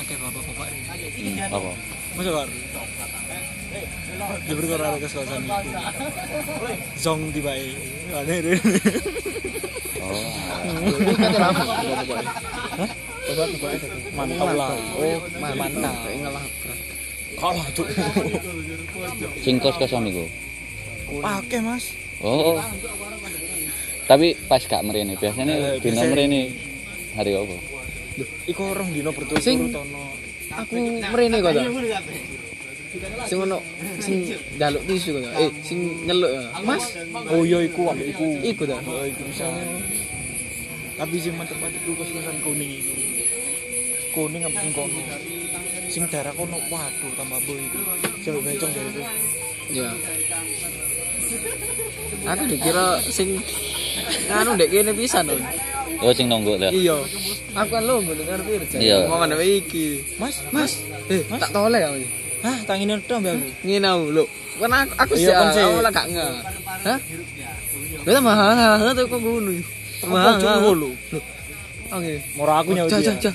Oke, bapak-bapak ini. Apa? Zong tiba e. Ane ini. Oh. Aja. Mantap lah. Oh, mantap. Kalah tuh. Sing kos-kosan iku. Pakai mas. Oh. Tapi pas gak mrene, biasanya Eh, dina mrene hari apa? Loh, Iku orang dino berturut-turut Sing-. Aku mrene kok to. Sing ono sing jaluk tisu kok. Eh, sing nyeluk. Mas, Oh iya iku ambek iku. iku to. Oh iku bisa. Tapi sing mantep-mantep iku kosan kuning iku. Kuning sing kuning. Sing daerah kono waduh tambah boy iku. Sing bencong dari iku. Ya. Aku dikira sing anu ndek kene pisan lho. Oh sing nonggok ta. Iya. Aku kan lho ngene ngerti aja. Iya. Ngomong apa iki? Mas, Mas, eh tak toleh aku. hah tangine tok mbak aku. Ngene aku lho. Kan aku, aku Iya, sih aku lah gak nge. Hah? Wes mahal tuh kok ngono. Mahal. lho. Oke. Mora aku nyawa jah jah.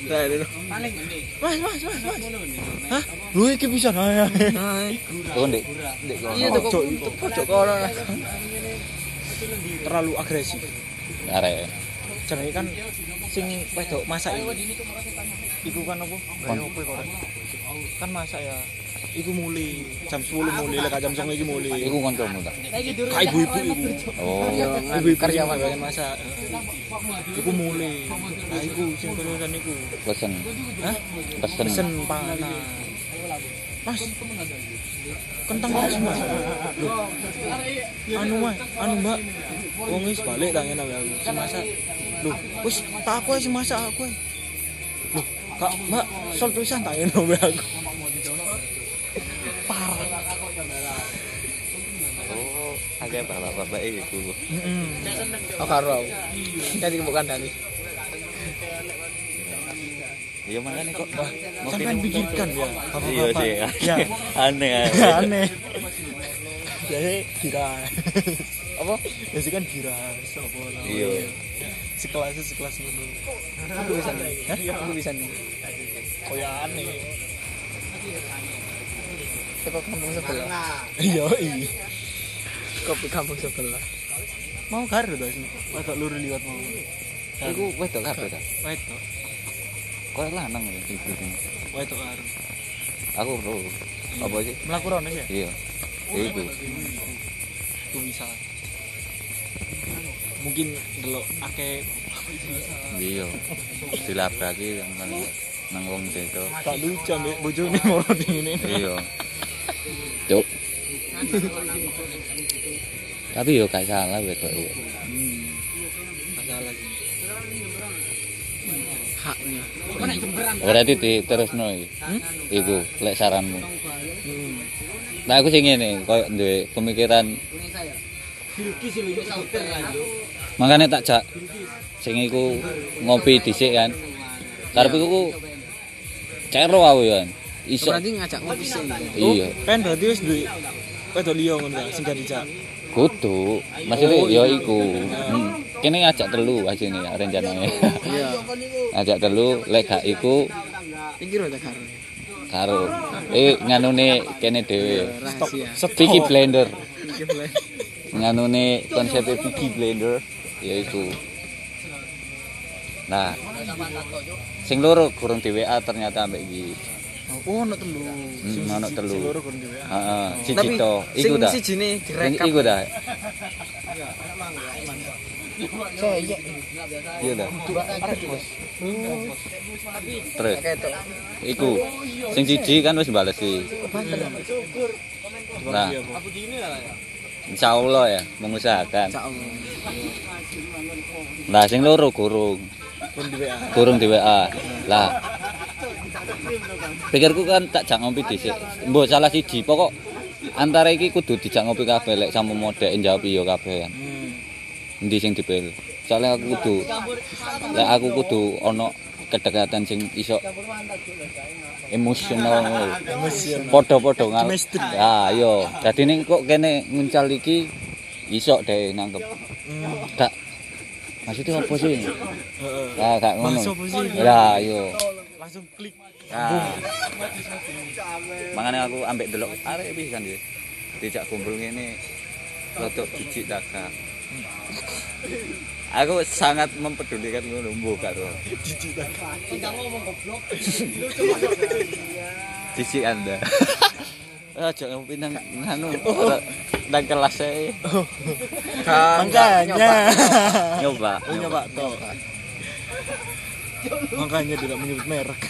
Mas, mas, mas, mas. Hah? Lu iki bisa nanya. Hai. Oh ndek ndek kono. Iya tuh kok Pojok kono. Terlalu agresif. Arek. Jenenge kan sing wedok masak iku. Iku kan apa? Kan masak ya. Iku muli jam 10 muli lek jam 09 iki muli. Iku kancamu ta? Kayak ibu-ibu iku. Oh. Ibu-ibu karyawan yang masak. Iku muli. Nah iku sing perusahaan iku. Pesen. Hah? Pesen. Pesen panas. Mas. Kentang mas mas. Loh. Anu mas, anu mbak. Wong wis balik tak ngene aku. Si masak. Loh, wis tak aku si masak aku. Loh, kak mbak sol tulisan tak ngene aku. Agak bapak-bapak iku. Heeh. Oh karo. Iki bukan Dani. Iya makanya kok. Sampai pikirkan ya. Iya sih. Ya. Aneh. Ya, aneh. Jadi kira. Apa? Ya sih kan kira. Iya. Sekelas sekelas ngono. Aku bisa nih. Aku bisa nih. Koyo aneh. Teko kampung sebelah. Iya, iya. Kopi kampung sebelah. Mau karo to sing wedok luru liwat mau. Iku wedok kabeh ta? wedok, Kok lanang ya ini. wedok karo. Aku bro. Apa sih? Mlaku rono ya. Iya. Iku. Itu bisa. Mungkin delok akeh Iya. Dilabraki yang nang nang wong desa. tak lucu ambek bojone moro ngene. Iya. Cuk. Tapi yo gak salah wedok iya. Masalah sih. Haknya. Berarti di terusno iki. Iku lek saranmu. Nah aku sing ngene, koyo duwe pemikiran Makanya tak jak sing iku ngopi dhisik kan. Karep iku ku cero aku kan. Iso. Berarti ngajak ngopi sih. Iya. Pen berarti wis duwe wedok liya ngono sing gak dicak. Kudu. Maksudnya ya iku. Hmm. Kene ngajak telu asine rencananya. Iya. ngajak telu lek gak iku Iki rada karo. eh nganune kene dhewe. Rahasia. Picky blender. Nganune konsep Picky blender yaiku nah sing loro kurang di WA ternyata ambek iki Oh, ono telu. hmm, ono telu. heeh siji to iku sing dah. sijine Sing direkap. iku dah. Saya iya. iya dah. Terus. iku. Sing siji kan wis bales sih nah Insya Allah ya. Mengusahakan. Cak Allah. nah sing loro kurung Kon di kurung di WA lah pikirku kan tak jak ngopi dhisik mbok salah siji pokok antara iki kudu dijak ngopi kabeh lek sama modek jawab iya kabeh kan Hmm. endi sing dipilih soalnya aku kudu lek aku kudu ono kedekatan sing iso emosional podo-podo ngal Chemistry. ah iya dadi ning kok kene nguncal iki iso deh nangkep. Hmm, Kak maksudnya apa sih? heeh. Ah, kak ngono. Lah, yo. Langsung klik. Ah. Makanya aku ambek delok arek pisan dia. Dijak kumpul ngene jijik tak Kak. Aku sangat mempedulikan ngono mbok karo. Jijik Anda. Aja ngopi nang nganu nang kelas e. Makanya. Nyoba. Oh, nyoba toh. Makanya tidak menyebut merek.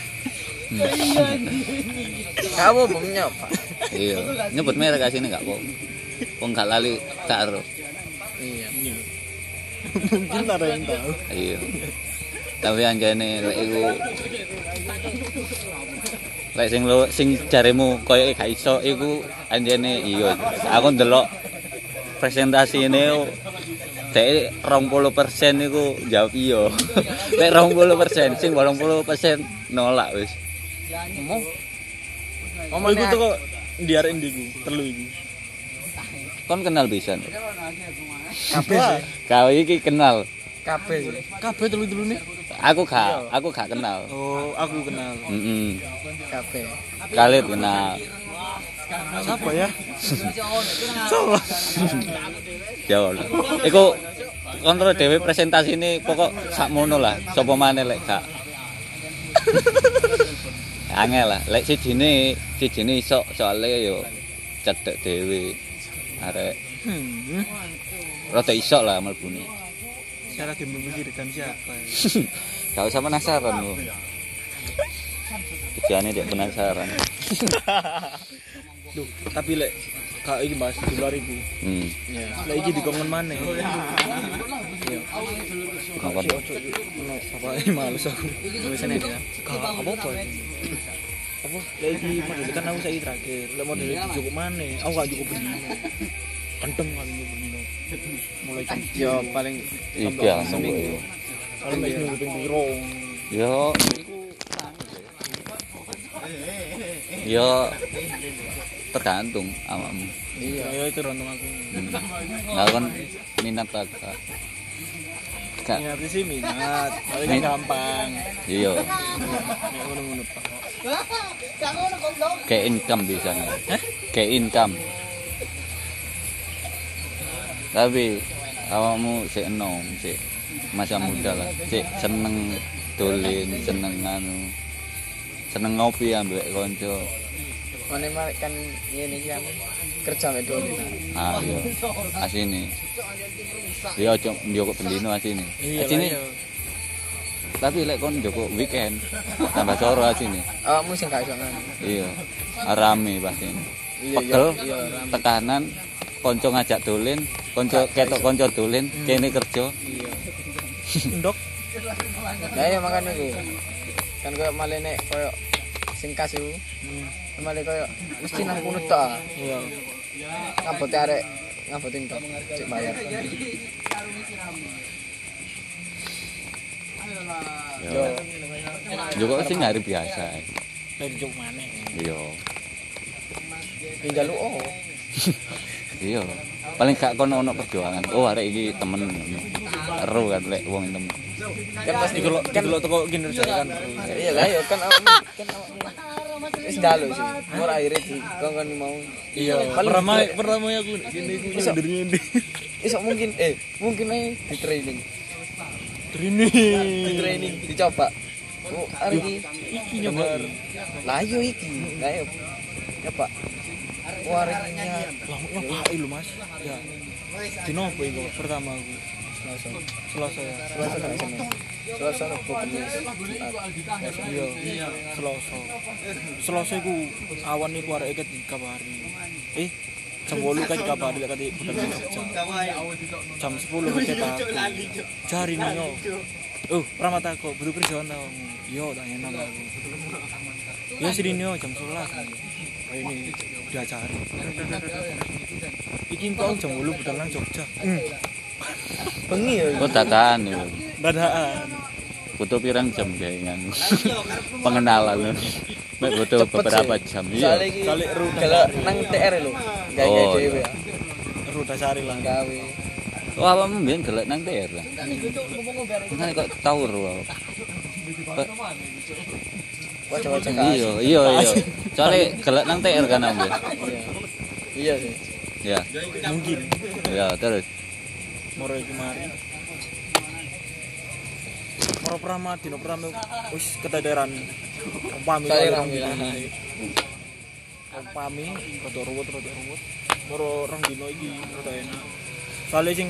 Kamu belum nyoba. Iya. Nyebut merek asine gak kok. Wong gak lali tak ero. Iya. Mungkin ada yang tahu. Iya. Tapi anjane lek iku lek sing lo sing jaremu koyo gak iso iku anjane iya. Aku ndelok presentasi ini Dek 20% iku jawab iya. Lek 20% sing 80% nolak wis. Ngomong. Oh, iku tuh kok diarin diku, telu iku. Kon kenal pisan. Kabeh. Kau iki kenal. Kabeh. Kabeh telu-telu nih. Aku gak, aku gak kenal. Oh, aku kenal. Heeh. Kabeh. Khalid kenal. Siapa ya? Coba. Jauh lah. Iku kontrol dhewe presentasi ini pokok sakmono lah. Sopo maneh lek gak. Angel lah. Lek sijine sijine iso soalnya yo cedek dhewe. Arek Hmm. rada iso lah mlebune. Cara dia memikirkan siapa? Gak usah penasaran lo. Tujuannya dia penasaran. Duh, tapi lek kak iki Mas di luar. Hmm. Ya. Lek iki dikongen maneh. Iya. Ngakon. Ono apa ini males aku. Tulisannya dia. Kak apa-apa. Apa? Lek iki model kan aku saiki terakhir. Lek model iki cukup maneh. Aku gak cukup bendino. Kenteng kan bendino. Mulai jam Yo paling Iki ya. seminggu. kalau mes minggu ping piro. Yo. Yo tergantung awakmu. Iya, ya itu rontok aku. Hmm. Nah, kan minat tak Kak? Kak, Minat sih minat, kan Min- gampang. iya, Ya kayak income biasanya. Kayak income. Tapi awakmu sik enom, sik masa muda lah, sik seneng dolen, seneng anu. Seneng ngopi ambek kanca. Mana mah kan ini kan kerja mek dulu. Ah, iya. Asine. Dia ojo njoko pendino asine. Iya, Asine. lah, iya. Tapi lek kon njoko weekend tambah soro asine. Awakmu sing gak iso. Iya. Rame pasti. Iya, Pegel, iya, iya, tekanan, konco ngajak dolen, konco ketok konco dolen, kene kerja. Iya. Ndok. Lah ya makane ku. Kan koyo malah nek koyo sing kas iku. Malah koyo mesti nang kono tok. Iya. Ngabote arek ngabotin tok. Cek bayar. Yo. Njoko sing hari biasa. Lek juk maneh. Iya. Tinggal lu oh. Iya. Paling gak kono ono perjuangan. Oh, arek iki temen. Ero kan lek wong temen. Kan pasti lo kan lo teko kinerja kan. iya lah ya kan awakmu kan awakmu. Wis dalu sih. Ora akhirnya di kon mau. Iya. Pertama pertama aku gini aku nyindirnya ini. Iso mungkin eh mungkin aja di training. Trini. Di training dicoba. Oh, hari ini Iki nyoba. Lah yo iki. Lah yo. Nyoba. waringnya wah ini lo mas. Ya. Di nopo itu pertama aku. Selasa. Selasa ya. Selasa kan sini selasa aku kemis iya. Selasa. Selasa aku awan nih kuara ikat di kabari eh jam bolu kan kabari lah kati putar kerja jam. Sepuluh kita aku. cari oh uh, pramata kok butuh kerjaan tau yo tanya nama aku. Ya sini jam sebelas. Ini. Ini diajari. Iki kok jam 8 budal nang Jogja. Hmm, Bengi ya. Dadaan. Butuh pirang jam kayaknya. Pengenalan. Mek butuh beberapa jam. Iya. kalau nang TR lho. Gak gak Oh, dhewe iya. ya. Ru dasari lah. gawe. Wah, mbiyen gelek nang TR lah. Kan kok tawur wae. Wajah-wajah Iya, iya, iya. Soale gelek nang TR kan ambil. Iya. Iya sih. Ya, Mungkin ya terus. moro iki mari. Moro prama dino prama wis keteteran. Pami pami rada ruwet rada ruwet. Moro rong dino iki rada enak. Soale sing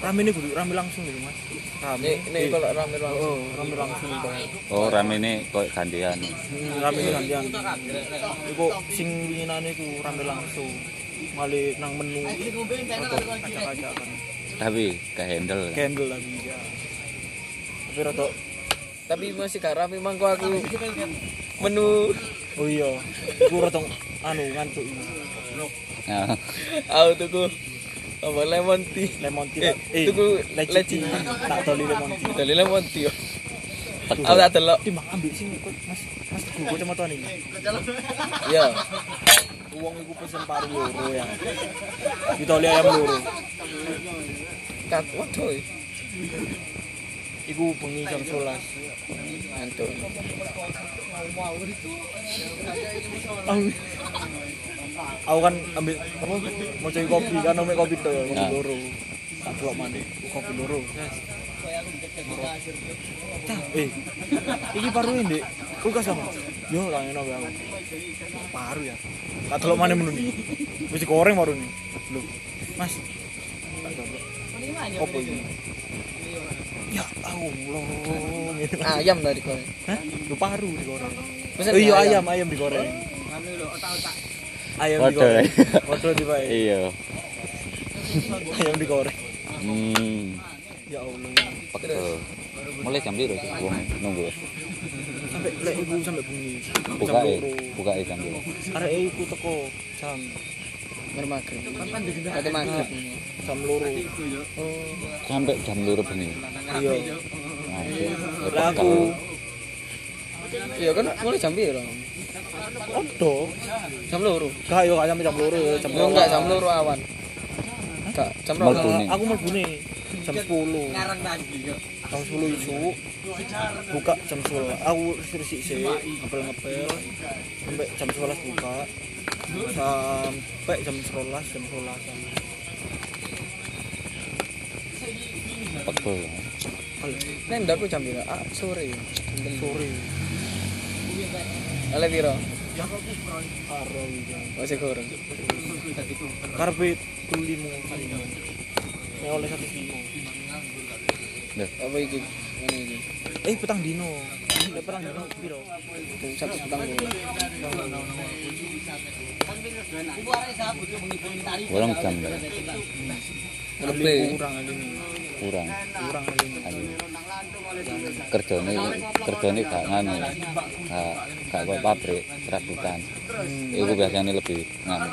rame ini kudu rame langsung lho Mas. Rame. Nek kalau rame rame. Oh, rame langsung. Oh, rame ini kok gantian. Hmm, rame ini gantian. Iku sing winginane iku rame langsung. Mali nang menu rada acak-acakan. Tapi ke handle. Candle lagi ya. Tapi rada Tapi masih gak rame mangko aku menu oh iya, iku rada anu ngantuk ini. Aku tuku apa lemon tea. Lemon tea. Eh, tuku leci leci. Tak doli lemon tea. Dari lemon tea. Aku tak delok. Ih, mak ambil sing kok Mas Mas tuku kok cuma tuan ini. Iya. Uang iku pesen paru loro ya. Ditoli ayam loro. Kat waduh. Iku bengi jam 11. Antuk. Aku aku kan ambil apa mau cari kopi kan ambil kopi tuh kopi Nah. loro tak delok mana kopi loro Cah, eh iki paru ini kulkas sama yo lah enak ya aku paru ya tak delok mana menu nih wis goreng paru nih lho mas tak delok apa ini ya Allah. Ayam tadi kau. Hah? Lu paru digoreng. Pesen Oh iya ayam. ayam, ayam digoreng. Ayam Waduh. digoreng. Waduh di bae. iya. Ayam digoreng. Hmm, Ya Allah. pegel. Mulai jam biru sih, wong nunggu. Sampai lek ibu sampai bunyi. Buka e, buka e jam biru. Arek iku teko jam Bermagrib. Kate magrib. jam loro. Oh. Sampai jam loro bengi. Iya. Nah, iya. Lah aku Iya kan mulai jam piro? Odo. Jam loro. Gak yo sampai jam loro jam Oh enggak jam loro awan. Enggak, jam loro. Aku mlebune jam 10. Jam 10 isu buka jam 11. Aku resik sih ngepel-ngepel sampai jam 11 buka. Sampai jam 11 jam 11. Pegel. Nek ndak aku jam piro? Ah, sore. Sore. Ale piro? Karo iki. Masih kurang. Karepe tulimo. Ya oleh satu limo. Apa iki? Ngene iki. Eh petang dino. Lek petang dino piro? Satu petang dulu. Bolong jam ya. Lebih. kurang aja nih. kurang. Kurang aja. Anu. Kerjane kerjane gak nganu. Gak gak kok pabrik, serabutan. Iku biasanya lebih nganu.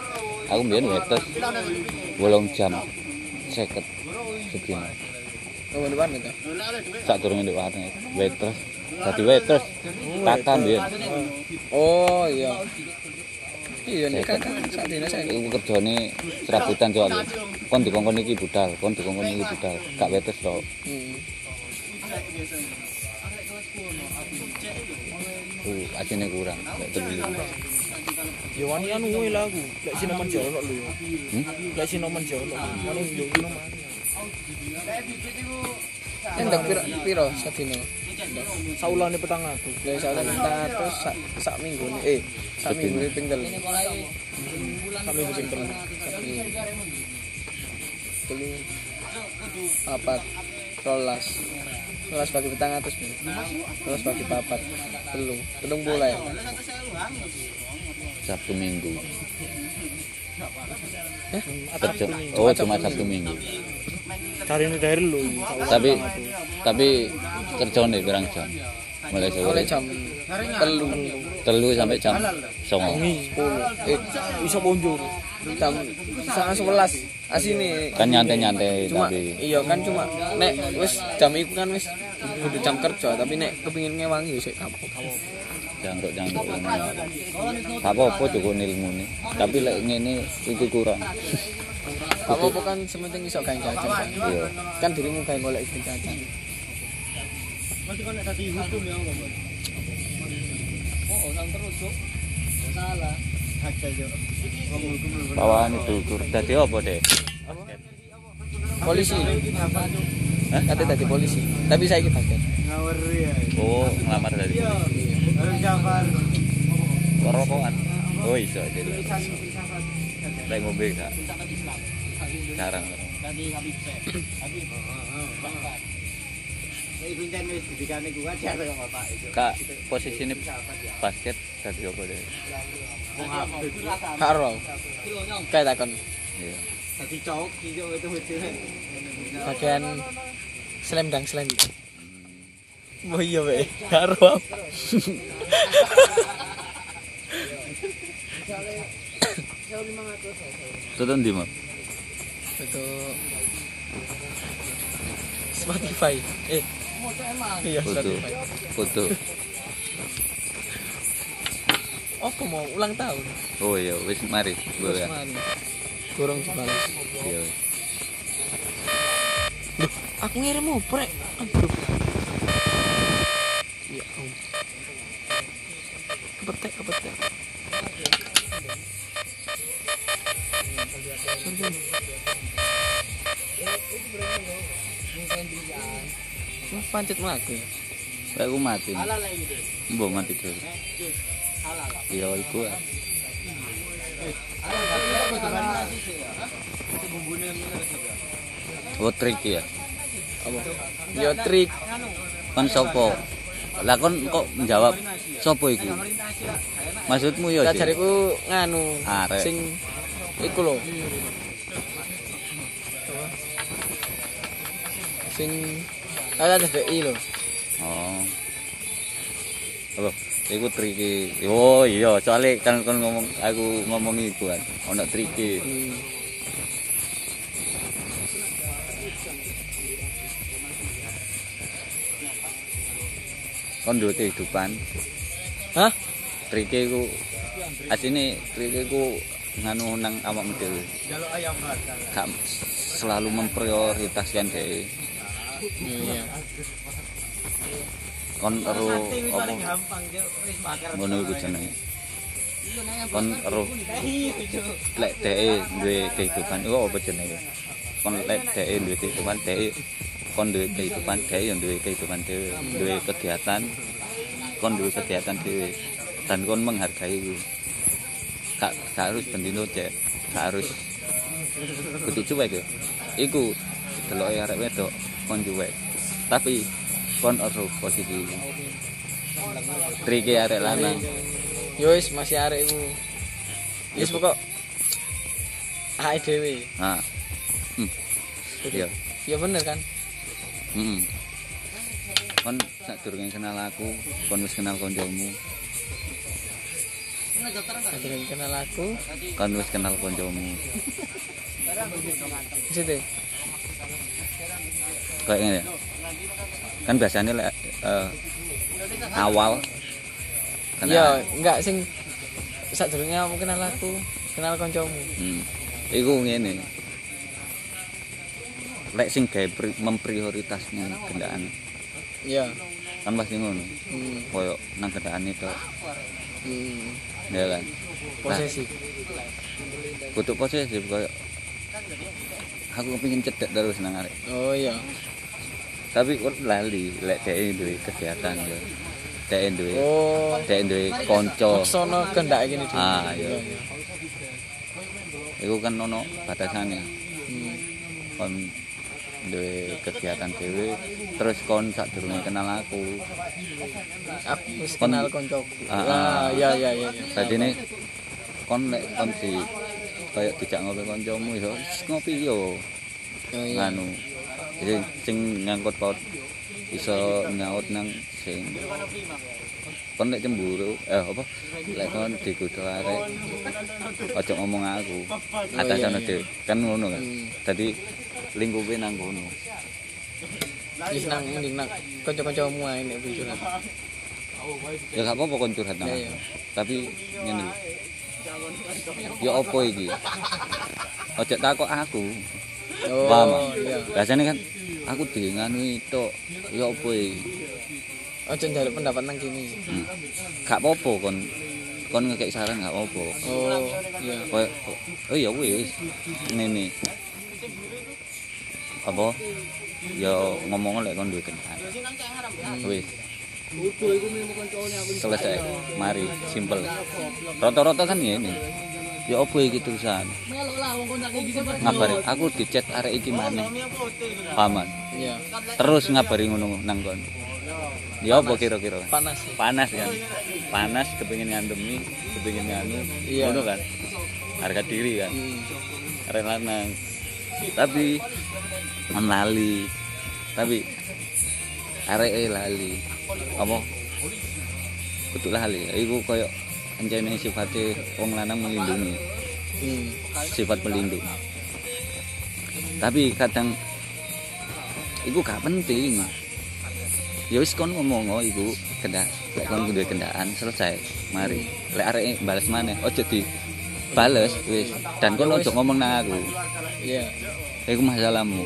Aku mbiyen wetes bolong jam 50 sedina. Oh, depan itu. Sak durunge ndek warnet. Wetes. Dadi wetes. Kakak mbiyen. Oh, iya. Iya, nek kan sak dina saya. Iku kerjane serabutan soalnya. Kon dikongkon iki budal, kon dikongkon iki budal. Gak wetes tok. Hmm. Uh, asine kurang. Gak telu. Ya wani anu wae lah aku. Lek sinoman jono lho ya. Hmm? Lek sinoman jono. Wani yo sinoman. Endak piro piro Saulane petang aku. Lah salah kita terus sak sak minggu nih. Eh, sak minggu ini ping telu. Kami kuping telu. Iya. Telu. Papat. Rolas. Rolas bagi petang atus nih. Rolas bagi papat. Telu. Telung mulai. Sabtu Minggu. Atau Kerja. Oh, cuma Sabtu Minggu. Cari ini dari lu. Tapi tapi kerjane pirang jam? Mulai sore. jam telu. Telu sampai jam songo. Eh, Bisa bonjol. jam setengah sebelas. Asini. Kan nyantai-nyantai cuma tapi iya kan cuma nek wis jam iku kan wis kudu jam kerja tapi nek kepengin ngewangi wis kapok. jangkruk-jangkruk ngono. Gak apa-apa cukup ilmu nih. Tapi lek ngene iku kurang. Gak apa-apa kan sementing iso gawe jajan kan. Iya. Kan dirimu gawe golek iku jajan. Masih kan tadi hukum ya. Oh, orang terus, Cuk. Salah. Bawaan itu tur dadi apa deh? Polisi. Hah? Kate dadi polisi. Tapi saiki basket. Ngawur ya. Oh, ngelamar dari Harus gambar. rokokan. Oh iso jadi. Lek ngombe gak? Tadi bapak itu. Kak posisine basket dadi apa deh? Karo. Kayak takon. Iya. Tadi cowok hijau itu itu. Bagian slam dang slam. Oh iya weh, karo. Tuton di Mak? Itu Spotify. Eh. Iya, Foto. Spotify. Foto. Apa mau ulang tahun? Oh iya, wis mari. Boleh. mari. Kurang dibalas. Iya. Loh, aku ngirim oprek. Aduh. Ya ampun. Kepetek, kepetek. Sorry, Wah, pancet melaku ya. Lek aku mati. Mbok mati dulu. Iya iku. Oh tricky ya. Apa? Yo trik. Kon sopo? Lah kon kok menjawab sopo iku? Maksudmu ya? Dik? jariku nganu. Arek. Sing iku lho. Sing ada DI lho. Oh. Apa? Iku tricky. Oh iya, soalnya kan kon ngomong aku ngomong iku kan. Ono tricky. Hmm. Kon duwe kehidupan. Hah? Tricky iku asine tricky iku nganu nang awakmu dhewe. Jaluk ayam bakar. Selalu memprioritaskan dhewe. Iya. Kon ero apa bakar. ngono iku jenenge. Kon ero lek dhek duwe kehidupan iku apa jenenge? Kon lek dhek duwe kehidupan dhek kon duwe kehidupan dhek yo duwe kehidupan dhewe, duwe kegiatan kon duwe kegiatan dhewe dan kon menghargai iku. Gak gak harus bendino cek, gak harus kudu cuek. Iku deloke arek wedok kon cuek. Tapi kon ero posisi trike arek lanang. Yo wis masih arek iku. Wis pokok Ae dhewe. Nah. Hmm. Iya. Ya bener kan? Heeh. Kon sadurunge kenal aku, kon wis kenal koncomu, Sadurunge kenal aku. kon wis kenal. Wis itu. Kayak ngene. ya. Kan biasanya eh, awal kenal. Iya, enggak sing sadurunge kamu kenal aku, kenal kancamu. Hmm. Iku ngene. Lek sing gawe pri- memprioritasnya kendaraan Iya. kan pasti ngono. Hmm. Koyo nang kendaraan itu, Hmm. ya kan. Posesif. Kudu posesif koyo aku pengen cedek terus nang arek. Oh iya. Tapi kok lali lek dhek duwe kegiatan ya. Dhek duwe Oh, dhek duwe kanca. sono kendak dulu. Ah, iya. Iku kan ono batasane. Hmm. Kon duwe kegiatan dhewe terus kon sadurunge kenal aku. Aku wis Kon- kenal kancaku. Ah, ah. Ah, iya iya iya. Dadi ne kon lek kon di kayak dijak ngopi kancamu ya wis ngopi yo Oh nganu. Jadi sing nyangkut paut iso nyaut nang sing kon lek cemburu eh apa? Lek kon digoda arek aja ngomong aku. Atasan iya, iya. dhewe. Kan ngono kan? Dadi lingkupe nang kono. Wis nang mending nang. Kanca-kancamu ae nek bojoran. ya gak apa-apa kon curhat nang tapi ngene. Ya opo iki? Ojo takok aku Oh, paham iya. biasanya kan aku di nganu itu ya opo iki? Ojo njaluk pendapat nang kene. hmm. gak apa-apa kon. Kon ngekek saran gak apa-apa. Oh, iya. Oh ya wis ngene. Apa? Ya ngomong lek kon duwe kendaraan wis. Selesai. Mari simpel rata-rata kan ngene ya apa iki tulisan? Ngabari aku dicet arek iki maneh. Paman Iya. terus ngabari ngono nang kon ya apa kira-kira? Panas. panas kan? Panas kepengin ngandemi kepengin nganu. Iya. ngono kan? Harga diri kan? Hmm. arek lanang. Tapi menali tapi arek lali. Apa? Kudu lali. Iku koyo anjane sifate wong lanang melindungi. Hmm. sifat pelindung. Tapi kadang iku gak penting ya wis kon ngomong oh iku kendak lek kon duwe kendaan selesai. Mari. Lek arek bales maneh ojo di bales wis. Dan kon ojo ngomong nang aku. Iya. iku masalahmu.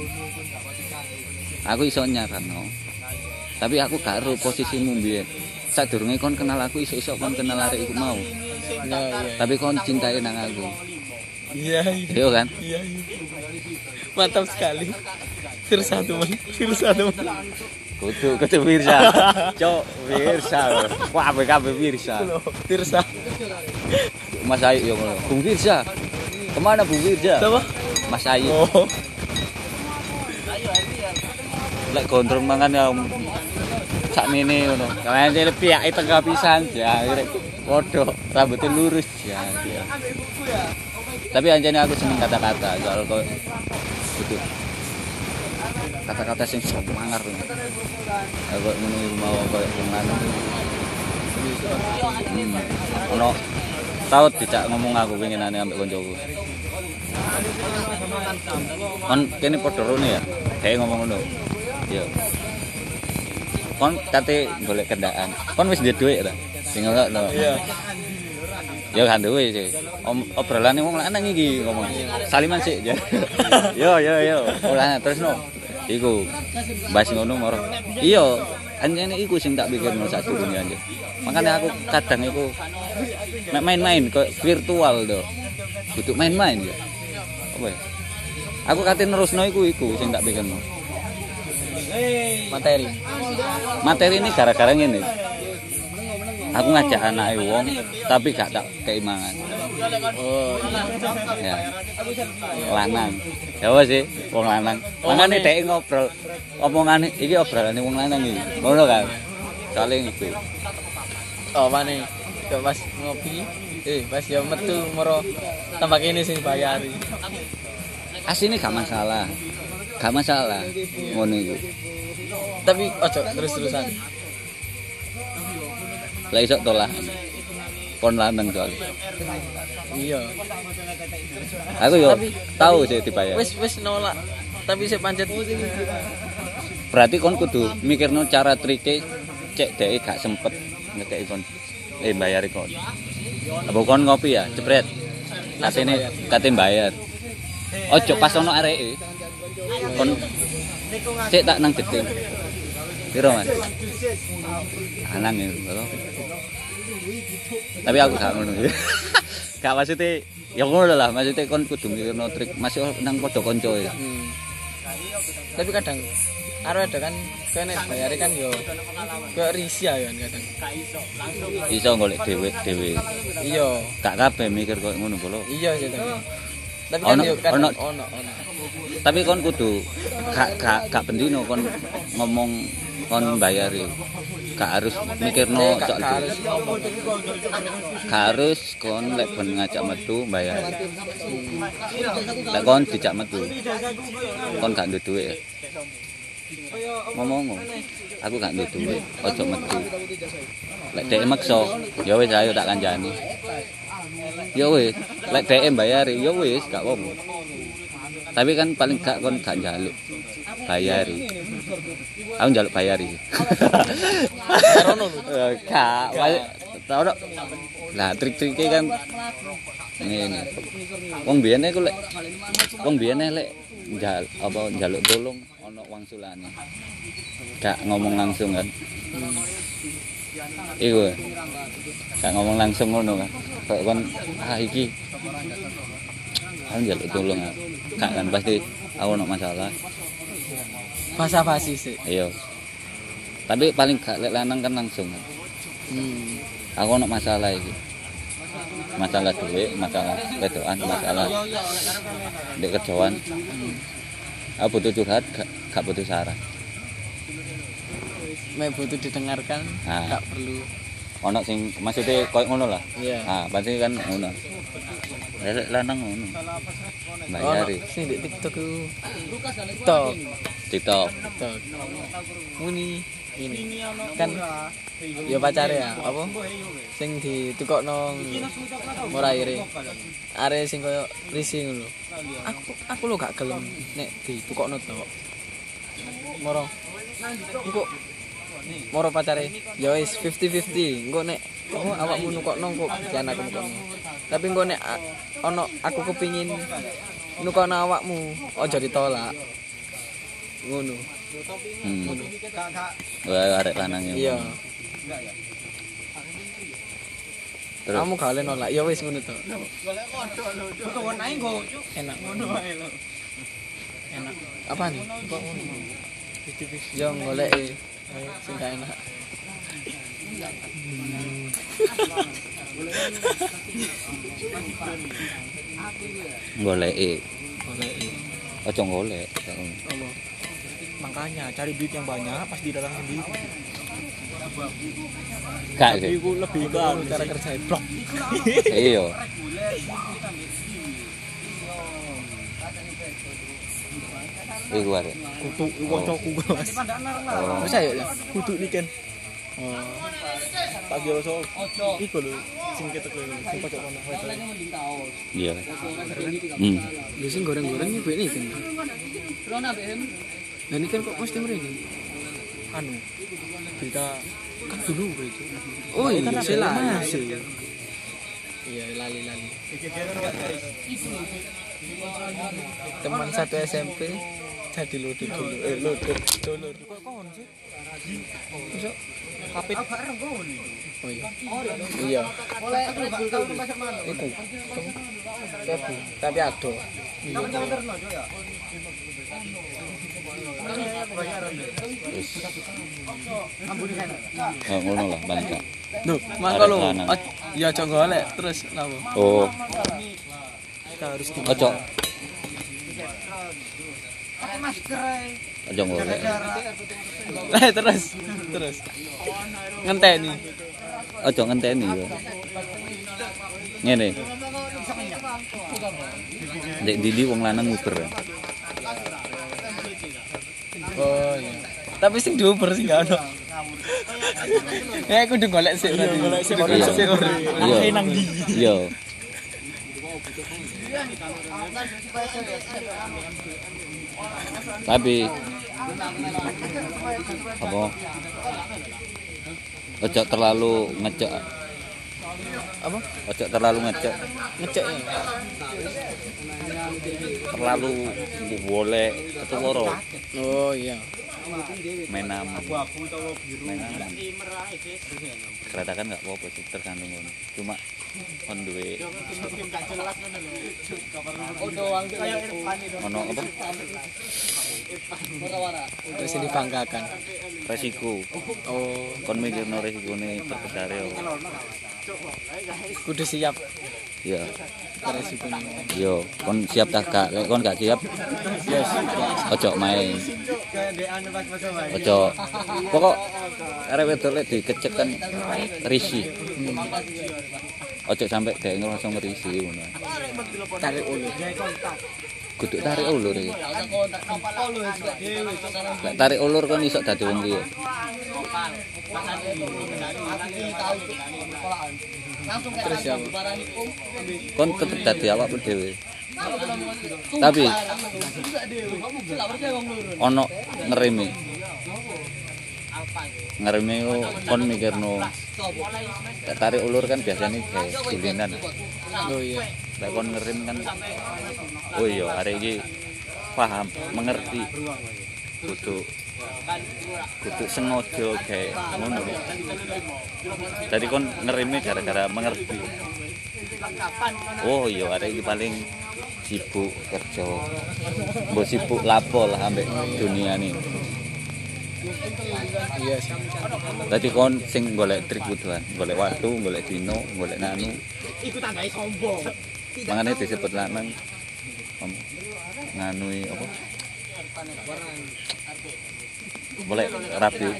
Aku iso nyaranno tapi aku gak ero posisimu biyen sadurunge kon kenal aku iso-iso kon kenal arek iku mau Iya, iya. tapi kon cintai nang aku Iya, iya. iya kan Iya, iya. Mantap sekali. Fir satu, Man. Fir satu. Man. kudu kudu Wirsa cok Wirsa wah Wirsa Loh, Tirsa. Mas Ayu yo ngono Bung Wirsa ke mana Bung Wirsa Siapa? Mas Ayu Oh. lek gondrong mangan ya sak mene ngono kalian pihak itu tengah pisan ya waduh rambutnya lurus ya ya. tapi anjane aku seneng kata-kata soal kok gitu kata-kata sing semangar aku ngono iku mau koyo lanang hmm. ono tau dijak ngomong aku pengen ane ambek koncoku kon kene padha rone ya kayak ngomong ngono Iya. Kon kate golek kendaan. Kon wis duwe dhuwit ta? Sing ngono to. Iya. Ya kan duwe sih. Om obrolane wong lanang iki ngomong. Saliman sih. ya. yo yo yo. Mulane terus no. Iku bahas ngono moro. Iya, anjene iku sing tak pikirno sak durunge anjir. Makanya aku kadang iku main-main kok virtual to. Kudu main-main ya. Apa ya? Aku kate nerusno iku iku sing tak pikirno. Materi. materi ini gara-gara ngene. Aku ngajak anak wong tapi gak tak keimangan. Oh, ya. Lanang. Ya apa sih wong lanang. Makanya dhek ngobrol. Omongane iki obrolane wong lanang iki. Ngono kan saling itu Oh, mana? Yo pas ngopi, eh pas yo metu moro tambah kene sing bayari. aslinya gak masalah gak masalah ngono iku Tapi ojo terus-terusan. lah iso tolak kon lanang soalnya Iya. aku yo tahu sih dibayar Wis wis nolak. Tapi saya pancet. berarti kon kudu mikirno cara trike cek dhek gak sempet ngekeki kon eh bayari kon apa kon ngopi ya jebret katene bayar. katene bayar ojo pas ono areke kon cek tak nang jeding piro mas? Anang ya tapi aku gak ngono. Gak maksudnya ya ngono lah. Maksudnya kon kudu mikirno trik. Masih nang padha kanca ya. Hmm. Tapi kadang Aro ada kan kene bayari kan yo kayak risih ya kan kadang. iso golek dhewe dhewe Iya. gak kabeh mikir koyo ngono bolo. Iya sih tapi. Kan Ono- yo ono- tapi kon kudu gak gak gak bendino kon ngomong kon bayari gak harus mikirno Eh, gak soal gak harus ngomong. gak harus kon lek ben ngajak metu bayar lek kon dijak metu kon gak duwe duit ya ngomong aku gak duwe duit ojo metu. Lek dhek maksa ya wis ayo tak kancani ya wis lek dhek bayari ya wis gak apa-apa. Tapi kan paling gak kon gak njaluk bayari. Aku njaluk bayari. Rono lho. Gak tau lah trik-triknya kan ngene. Wong biyen iku lek wong biyen lek njal apa njaluk tolong ana wangsulane gak ngomong langsung kan. Iku. Gak ngomong langsung ngono kan kok kon ah iki aku njaluk tolong ah. gak kan pasti aku ono masalah Bahasa basi sih. iya tapi paling gak lek lanang kan langsung kan Hmm. aku ono masalah iki masalah duit masalah wedoan masalah di kerjaan aku butuh curhat gak, gak butuh saran Mek butuh didengarkan, Ah. gak perlu. Ono sing maksudnya koyo ngono lah. Iya. ah pasti kan ngono. Lek lanang ngono. Ono bayari sing di TikTok ku. TikTok. TikTok. TikTok. Muni. Ini. Kan ya pacare ya apa? Sing ditukokno ora ire are sing koyo risi ngono. Aku aku lo gak gelem nek ditukokno to moro. Engko moro pacare? Ya wis 50-50 engko nek oh, awakmu nukokno engko jan aku nukokno. Tapi engko nek ono aku kepingin nukokno awakmu aja ditolak. Ngono. Hmm. Wah, arek lanang ya. Iya. Terus? Kamu gak boleh nolak. Ya wis ngono to. Enak. Enak. Apa nih kok ngono yo golek sing gak enak goleki golek e ojo golek. Apa Makanya cari duit yang banyak pas di dalam sendiri. gak lebih ke Iku cara kerja blok. Iya Iku arek. kutu uang cowok mas. Oh. percaya ya Kutu nih kan. oh Tak kira so. Iku lho sing ketek lho sing kocok kono. Iya. Hmm. lu sing goreng-goreng ibu ini kan dan ini kan kok mesti mereka Anu. Kita kan dulu itu. oh iya kan saya ada lali masih. iya lali lali teman satu SMP jadi lutut dulu eh lutut dulu Kok kon sih? Masuk? Kapit. oh iya iya itu kebu tapi ado Terus. Oh, ngono lah gak. Duh, mangko lanang. oj- Ya aja golek terus napa? Oh, Kita harus di ojo. Ojo golek. Eh terus, terus. Ngenteni. Ojo ngenteni yo. Ngene. Dek Didi wong lanang nguber. Oh iya. Tapi sing diuber sih gak ono. Ya aku udah golek sih berarti. golek sih, Golek Iya. sih. Iya. Akeh nang ndi? Iya. Tapi apa? Ojo terlalu ngecek, Apa? ojo terlalu ngecek, Ngecek. Terlalu boleh itu loro. Oh iya. main aman. Main aman. Kereta kan nggak apa-apa sih tergantung. Cuma on duwe. Ono apa? Terus dibanggakan. resiko Oh, kon mikir no resiko terbesar yo kudu siap. Ya resikonya. yo kon siap tak gak Lek kon gak siap? Yes. ojo main. Ojo. Pokok arek wedok lek dikecek kan risi ojo sampai dhek ngerasa ngerisi ngono. Tarik ulur. kudu tarik ulur iki. Lek tarik ulur kan iso dadi wong liya. Terus ya. kon tetep dadi awakmu dhewe. Tapi ono ngereme ngereme ku kon mikirno tarik ulur kan biasanya kayak dulinan Oh iya. lek kon ngerim kan oh iya arek iki paham mengerti. Kudu kudu sengaja kayak ngono. Jadi kon ngerime gara-gara mengerti. Oh iya arek iki paling sibuk kerja. Mbok sibuk lapo lah ambek dunia nih iya Tadi kon sing golek trik kuduan, golek waktu, golek dino, golek nanu. Iku tandai sombong. Mangane disebut lanang. Nganui apa? Boleh rapiu.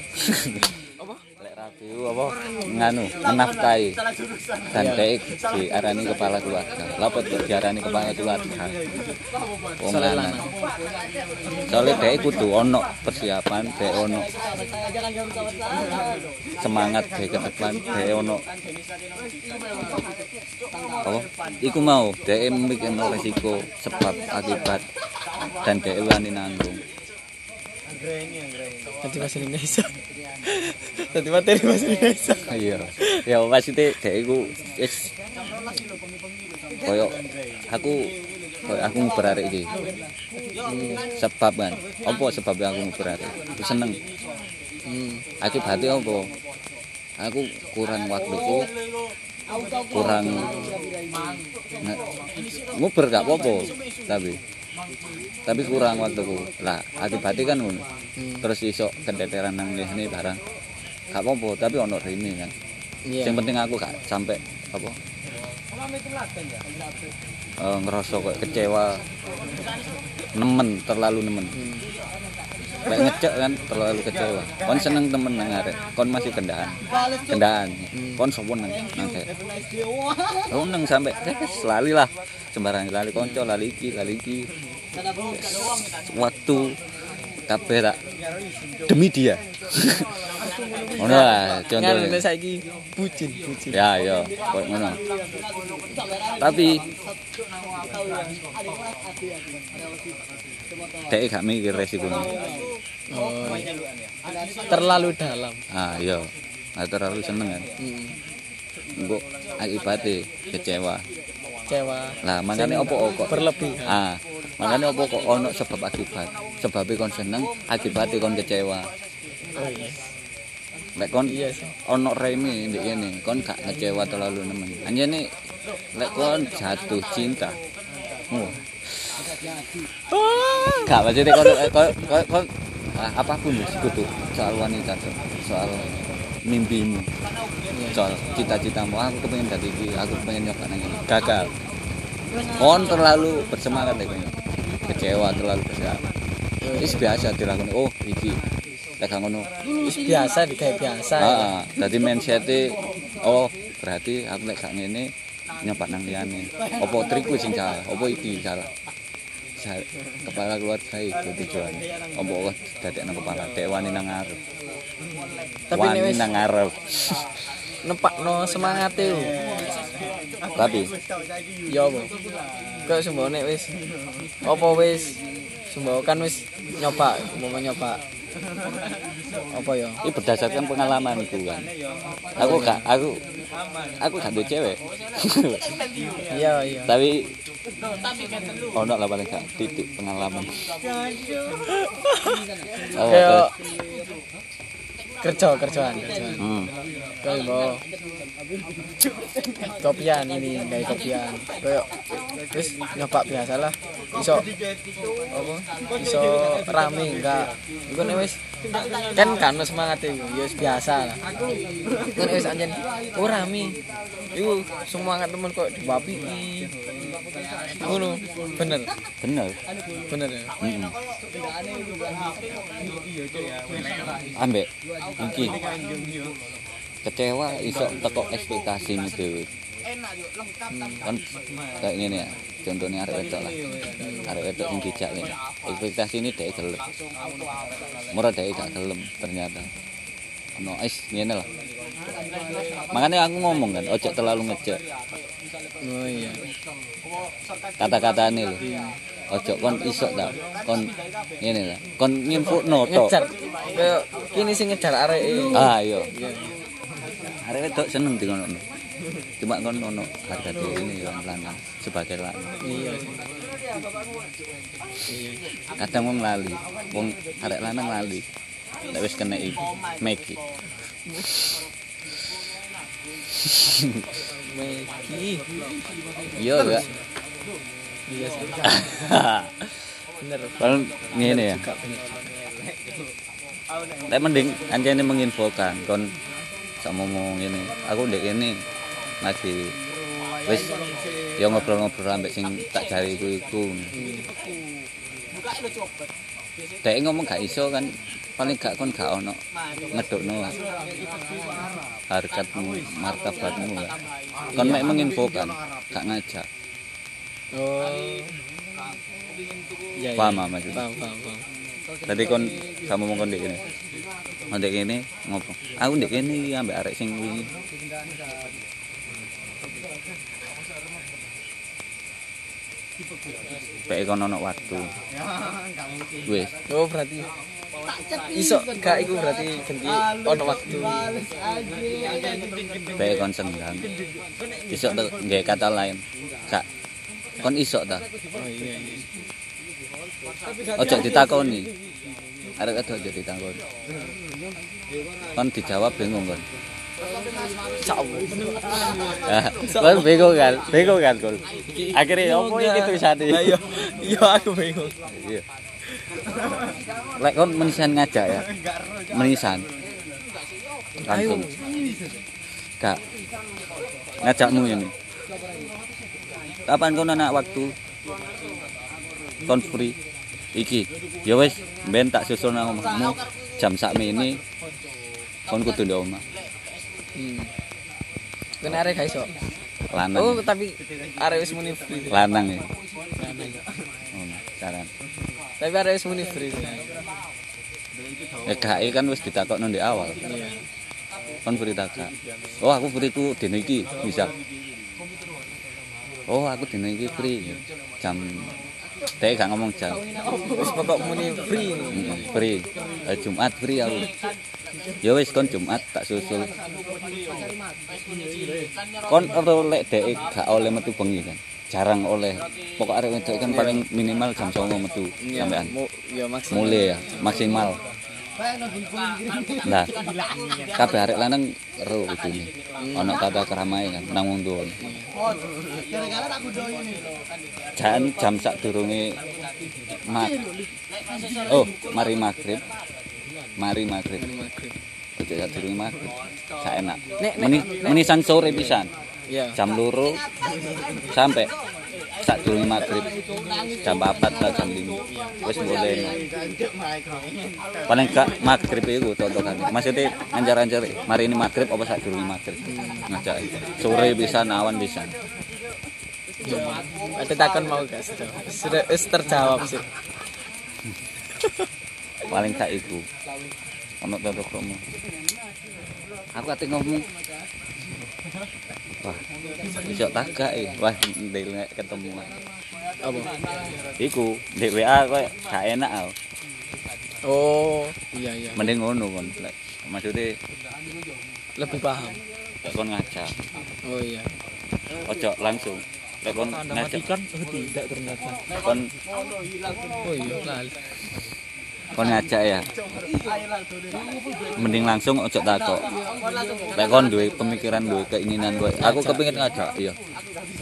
apa Rapiu apa? Nganu, menafkahi. Dek diarani kepala keluarga. Tuh diarani kepala keluarga. Wong. Soalnya dek kudu ono persiapan, dek ono semangat dek ke depan, dek ono apa? Iku mau dek mikir resiko sebab akibat dan dek wani nanggung. Nanti bahasa Indonesia nanti materi bahasa Indonesia Iya. Ya maksudnya dek iku wis koyo aku koyo aku ngubar arek iki. Sebab kan, apa sebab aku ngubar arek? Aku seneng. hmm. Akibatnya apa? Aku kurang waktuku, kurang nguber gak apa-apa, tapi tapi kurang waktuku. Lah, akibatnya kan ngono. Terus iso keteteran nang ngene barang. Gak apa-apa, tapi ono rene kan. iya Yang penting aku gak sampai apa? Eh, ngerasa kok kecewa nemen terlalu nemen kayak ngecek kan terlalu kecewa. Kon seneng temen nang arek. Kon masih kendaan kendaan kon sopo nang nang saya kon nang sampai yes, lali lah. Sembarang lali konco lali iki lali iki. Yes, waktu kabeh tak demi dia. Ngono lah contohnya. Saiki bucin bucin. Ya, ya, koyo ngono. Tapi Dek gak mikir resikonya. Oh, terlalu dalam Ah, iya. Gak terlalu seneng kan. hmm. Engko akibate kecewa. kecewa Lah, makanya opo kok. berlebihan Ah, makanya opo kok ono sebab akibat. Sebabnya kon seneng, akibatnya kon kecewa. oh, iya. Lek kon iya ono reme ndek kene, kon gak ngecewa terlalu nemen. Anjene lek kon jatuh cinta. Wah. Gak maksudnya kon kon kon, ah, apa pun wis kudu soal wanita tuh, soal mimpimu. Soal cita-citamu, aku kepengen dadi iki, aku pengen nyoba nang ini. Gagal. Kon terlalu bersemangat kono. Kecewa terlalu bersemangat. Wis biasa dilakoni. Oh, iki. Lek ngono, Wis biasa digawe biasa ya. Ah, dadi mindset oh, berarti aku lek sak ngene nyoba nang liyane. Apa triku sing salah? Apa iki salah? Kepala keluarga itu tujuan. Apa kok dadek kepala, dek wani nang ngarep. tapi Wani nang ngarep. nepakno semangate yo Tapi? Ya apa kok sembo nek wis? Apa wis? Sembo kan wis nyoba mau nyoba apa ya ini berdasarkan pengalamanku kan. Aku gak aku aku gak duwe cewek. iya iya Tapi ono lah paling gak titik pengalaman. Oh, kayak kerja kerjaan kerjaan Hmm. kayak kopian ini kayak kopian kayak terus nyoba biasa lah. Iso apa? Iso rame enggak. Itu nih wis kan kan semangat itu ya biasa lah. Kan wis anjen oh rame. Itu semangat temen kok dibapi ngono bener. Bener. bener ya? Mm Ambek iki kecewa iso teko ekspektasimu dhewe. Kan kayak ngene ya. Contohnya arek wedok lah. Arek wedok sing dijak ngene. Ekspektasi ini dhek gelem. Murah dhek gak gelem ternyata. Ono es ngene lah. Makanya aku ngomong kan, ojo terlalu ngejek oh iya kata-kata ini loh. Ojo kon iso ta, kon ngene lah. Kon nyimfukno to. ngejar kayak kini sih ngejar arek Ah, iya. Arek wedok seneng di ngono. Cuma kon ono harga diri ini kan lanang sebagai lanang. Iya. Kadang wong lali wong arek lanang lali nek wis kena Meki Meki iya gak iya sih. Bener Kalau ngene ya. Nek mending anjene menginfokan kon sama ngomong ngene. Aku ndek kene lagi wis ya ngobrol-ngobrol ambek sing tak cari iku iku Dek ngomong gak iso kan paling gak kon gak ono ngedokno harkatmu martabatmu lah. kon mek menginfokan gak ngajak oh paham ah, maksudnya paham paham paham Tadi kon sama ngomong kon. Kon ndek kene ngopo? Aku ndek kene iki ambek arek sing wingi. Pek kon ono waktu. Wis, oh berarti iso gak iku berarti ganti ono waktu pek kon senggang. Iso tuh nggae kata lain. Kak, kon iso ta? oh iya Ojo ditakoni. Arek aja ditakoni. Kon dijawab bingung kon. Ya, Kon bingung kan? Bingung kan kon. Akhirnya opo iki tulisane? Lah, iya iya aku bingung Iya. Lek kon menisan ngajak ya. Menisan. Langsung. Kak. Ngajakmu ini. Kapan kon anak waktu? Kon free. Iki. Ya wis, ben tak susul nang omahmu jam sakme ini kon kudu ndek omah. Hmm. kan arek gak iso Lanang. oh tapi arek wis muni free Lanang ya. Ngono, Saran. tapi arek wis muni free Ya gak kan wis ditakokno ndek awal. iya kon free tak Kak? oh aku free ku dino iki bisa oh aku dino iki free jam Dek gak ngomong jam. Wis pokok muni free Mm, free. Jumat free aku. Ya wis kon Jumat tak susul. Kon ora lek gak oleh metu bengi kan. Jarang oleh. Pokok arek wedok kan paling minimal jam 09.00 metu sampean. ya maksimal. Mulai ya maksimal nah kabeh arek lanang ero kudune ana tata keramae kan nang wong tuwa. Jan jam sak durunge mat oh mari maghrib. Mari maghrib. Ojo sak durunge maghrib. Gak enak. Meni menisan sore pisan. Jam loro sampai sak durunge maghrib jam 4 lah jam 5 wis boleh. Paling gak maghrib itu tontonan maksudnya anjar-anjar mari ini maghrib apa sak durunge maghrib ngajak sore bisa awan bisa. Ada takon mau gak? Sudah terjawab sih. Paling gak iku ono tonton kamu aku ati ngomong wah iso tagak eh wah ndek nek ketemu. Apa? Iku ndek WA kowe gak enak aku. Oh iya iya. Mending ngono kon Lek, maksudnya lebih paham. lek kon ngajak. Oh iya. Ojo langsung. Lek kon ngajak matikan oh tidak ternyata. Kon oh iya lali kon ngajak ya. Mending langsung ojo takok. Lek kon duwe pemikiran duwe keinginan kowe aku kepengin ngajak iya.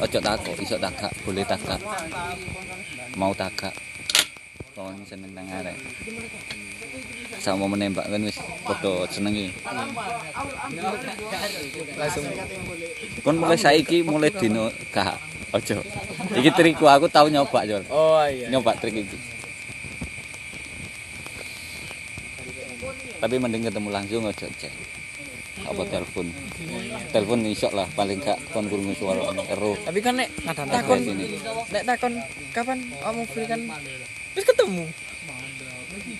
Ojo takok iso tagak boleh tagak mau tagak kon seneng nang arek sama menembak kan wis padha senengi. Langsung. Kon mulai saiki mulai dino gak ojo. Iki trikku aku tau nyoba jol oh iya. Nyoba trik iki tapi mending ketemu langsung aja cek. Apa telepon? Telepon isok lah paling gak kon krungu suara ero. Tapi kan nek takon sini. nek takon kapan kamu free kan terus ketemu.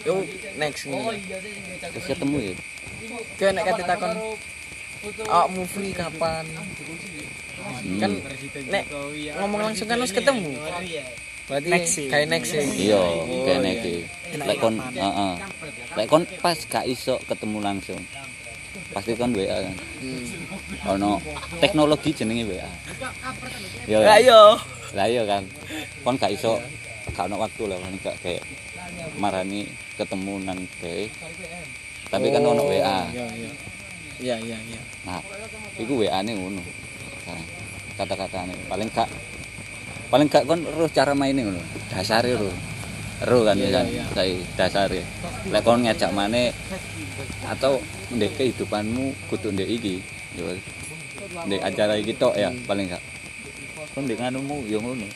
Yo next nih terus ketemu ya? Ke nek kate takon kamu free kapan? Hmm. kan nek ngomong langsung kan harus ketemu berarti kayak next sih. Iya kene iki lek kon heeh. Lek kon pas gak iso ketemu langsung pasti kan WA kan. Hmm. ono teknologi jenenge WA ya Ya yo. lah iya. Kan. Kon gak iso gak ono waktu lah kan gak kayak marani ketemu nang kayak tapi kan ono WA Iya iya. Iya iya iya. nah iku WA ne ngono. Kata-katane. Paling gak paling gak kon roh cara maine ngono dasare roh. Roh kan ya kan saya dasare. Lek kon ngejak maneh atau ndek kehidupanmu kudu ndek iki yo ndek acara iki tok ya paling gak. Kon ndek nganumu yo ngono.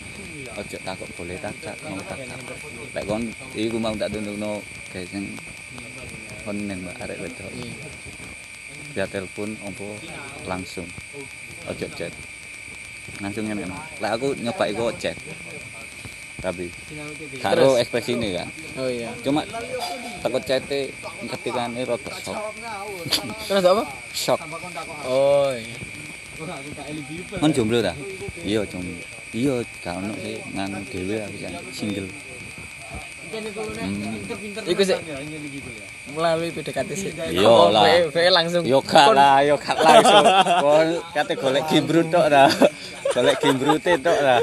Ojo takut boleh tak tak mau tak tak lek kon iku mau tak tundukno guys sing kon neng mbak arek wedok. Via telepon opo langsung. Ojo chat langsung ngene lek aku nyoba iku chat tapi karo ekspresi ini kan Oh iya. cuma takut cete ketika ini rada shock. Terus apa? shock. Oh iya. kan jomblo ta? Iya jomblo. Iya gak ono sih. Nganu dhewe aku kan single. Iku sih melalui PDKT sih. Apa lah. VE langsung. yo gak lah yo gak langsung kon kate golek gimbru tok ta golek gimbrute tok ta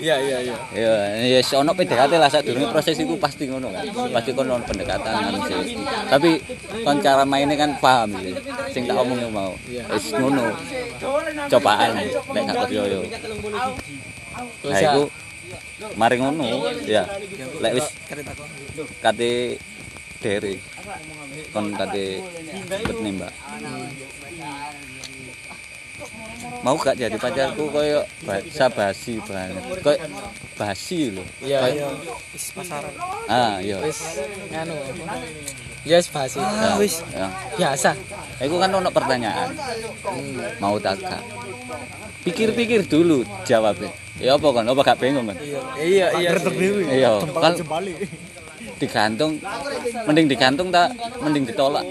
Iya iya iya. Ya, ya yes, ono PDKT lah saat proses itu pasti ngono kan. Pasti kon ono pendekatan kan sih. Tapi kon cara mainnya kan paham sih. Sing tak omongin mau. Wis ngono. Cobaan nek gak percaya. Nah iku mari ngono ya. Lek wis kate dere kon kate nembak. Mau gak jadi pacarku koyo bahasa basi banget. Koyo basi lho. Iya Koyo- iya. Wis pasaran. Ah, iya. Wis nganu. Ya wis basi. Ya, wis ya. biasa. Iku kan ono pertanyaan. Mau tak gak? Pikir-pikir dulu jawabnya. Ya apa kan? Apa gak bingung kan? Iya iya. Iya, kan digantung mending digantung tak mending ditolak.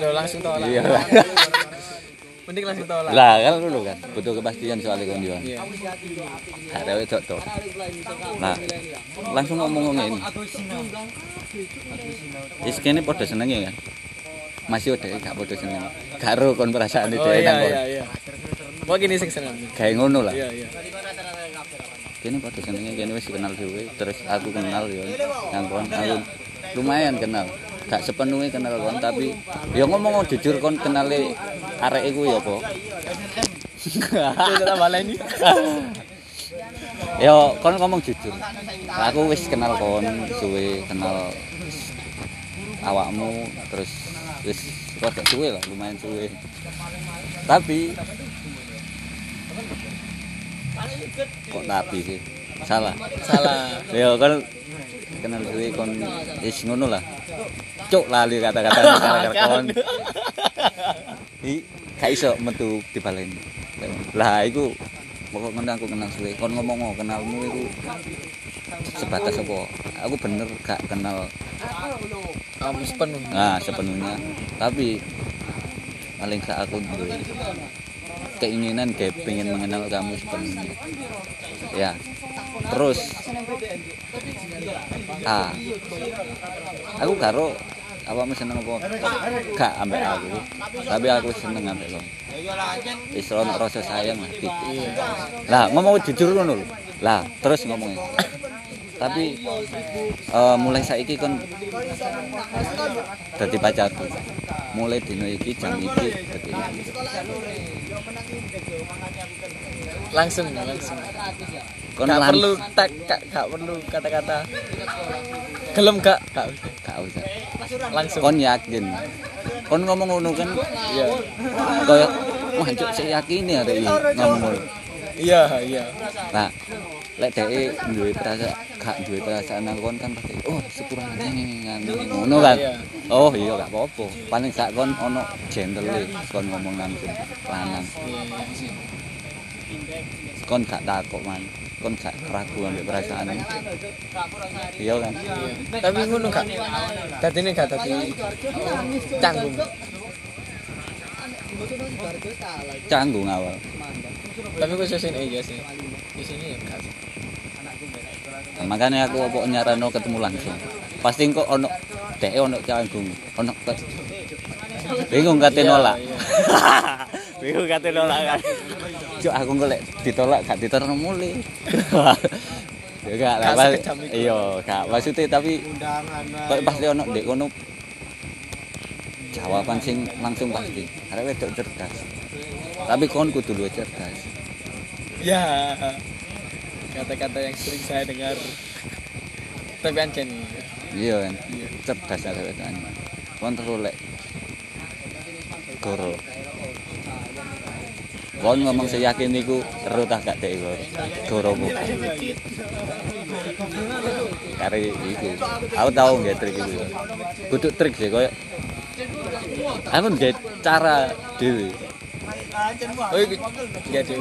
Lo langsung tolak. Iya. Mending langsung tolak. Lah kan dulu kan butuh kepastian soal kon yo. Iya. Ada wedok to. Nah, langsung ngomong ngene. Wis kene padha senenge kan. Masih udah gak padha seneng. Karo kon perasaan Oh dhewe iya kon. iya iya. Mau gini sing seneng. Kayak ngono lah. Iya iya. Kene padha senenge kene wis kenal dhewe, terus aku kenal yo. Nang kon aku lumayan kenal. Gak sepenuhnya kenal kon tapi ya ngomong jujur kon kenale arek iku ya apa? Tak baleni. Yo kon ngomong jujur. Aku wis kenal kon, suwe kenal awakmu terus wis rada suwe lah, lumayan suwe. Tapi kok tapi sih? Salah. Salah. Yo kon kenal suwe kon wis ngono lah. Cuk lali kata-kata gara-gara kon. I gak iso metu dibaleni. Lah iku pokok ngono aku kenal suwe. Kon ngomong kenalmu iku sebatas apa? Aku bener gak kenal Kamu sepenuh. nah sepenuhnya. Tapi paling gak aku duwe keinginan kayak pengen mengenal kamu sepenuhnya. Ya. Terus. Ah aku karo apa seneng apa? Gak ambek aku. Tapi aku seneng ambek lo wis ono rasa sayang lah lah ngomong jujur ngono lho. Lah terus ngomongnya. Tapi eh, mulai saiki kon dadi pacarku mulai dino iki jam iki dadi Langsung langsung. Kon Gak lan- perlu tak gak, gak perlu kata-kata. Gelem gak? Gak usah. gak usah Langsung. kon yakin kon ngomong ngono kan Iya. kaya wah cuk saya yakin ya iki ngomong ngono Iya iya. Nah, lek dhek duwe perasaan gak duwe perasaan nang kon kan pasti oh sepurane ngene ngono kan. Oh iya gak apa-apa. Paling gak kon ono gentle kon ngomong langsung lanang. Kon gak takut man. Kon gak ragu ambek perasaan. Iya kan. Tapi ngono gak. Dadi ini gak dadi canggung. Canggung awal. Tapi kok sesin iya sih. Di sini ya gak. Nah, makanya aku apa nyarano ketemu langsung. Pasti kok ono dhek ono canggung, ono Bingung kate nolak. Bingung kate nolak kan. Cuk aku golek ditolak gak diterima mulai. Ya gak lah. Iya, gak maksudnya tapi kok pasti ono ndek kono jawaban sing langsung pasti. Arek wedok cerdas. Tapi kon kudu luwih cerdas. Ya. Kata-kata yang sering saya dengar. Tapi anjen Iya kan. Cerdas arek wedok. Kon terus lek goro. Kon ngomong seyakin iku ero tak gak dek goro. Goromu. Kare iku. Aku tahu nggak trik iku. Kudu trik sih koyo Aku nggak cara dhewe. Oh, iku enggak ada.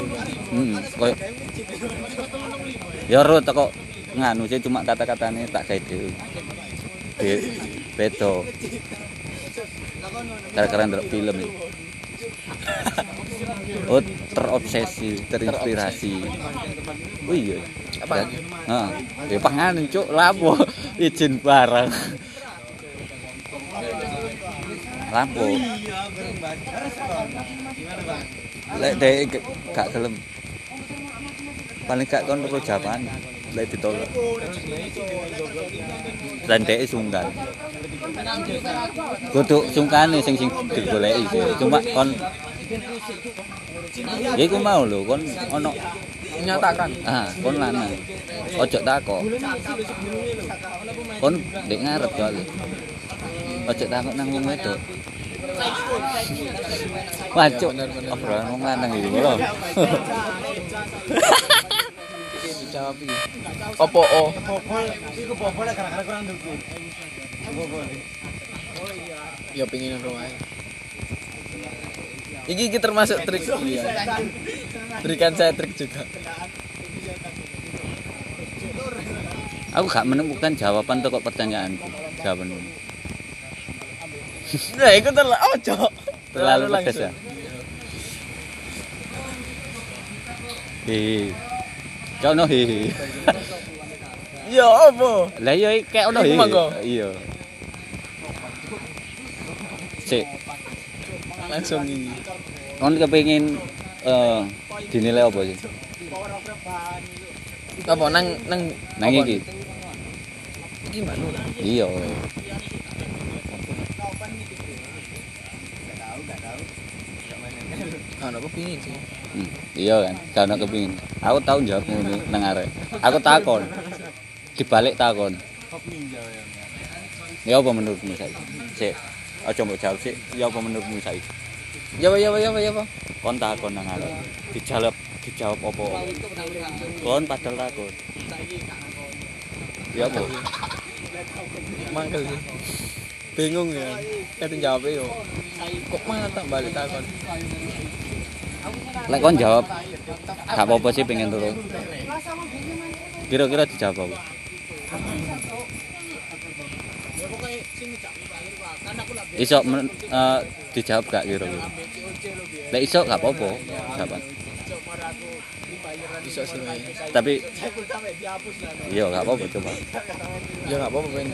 Hmm, koyo Ya ro teko nganu sih cuma kata-katane tak gawe dhewe. Be beto. Gara-gara ndelok film iki. Oh, terobsesi, terinspirasi. Oh iya. Apa? Heeh. Ya panganan cuk, lapo izin barang. Lapo. Lek dek gak gelem. Paling gak kon perlu jawaban. Lek ditolak. Dek sungkan. Kudu sungkane sing sing digoleki. Cuma kon Ya iku mau lho, kon ono Menyatakan. ah, kon lanang. Ojo takok. Kon ndek ngarep lho. Ojo takok nang wong wedok. Wacuk, obrolan wong lanang iki lho. Dijawab iki. Opo o? Ya pingin nang rumah. Iki iki termasuk trik. Iya. Berikan saya trik juga. Aku gak menemukan jawaban toko pertanyaanku. Jawaban Nah, itu terlalu ojo. terlalu langsung. ya. Hehe. cho nó hì hì Yo, bro. lấy với kéo nó hì hì Yo. Sik. Langsung ini. Kon kepengin eh dinilai apa sih? Apa nang nang nang iki? Iki mbak Iya. Ah, apa pingin sih? Iya kan, karena kepingin. Aku tahu jawab ngono nang arek. Aku takon. Dibalik takon. Ya apa menurutmu saiki? Sik. Aja mbok jawab sik. Ya apa menurutmu saiki? Ya apa ya apa? Kon takon nang arek. Dijawab dijawab apa? Kon padahal takon. Ya apa? Mangkel sih. Bingung ya. Kata jawabnya yo. Kok malah tak balik takon? Lek kon jawab gak apa-apa sih pengen turun. Kira-kira dijawab apa? Iso men, eh, dijawab gak kira-kira? Lek iso gak apa-apa. Jawaban. Bisa sih. Mai. Tapi iya gak apa-apa coba. Ya enggak apa-apa pengen.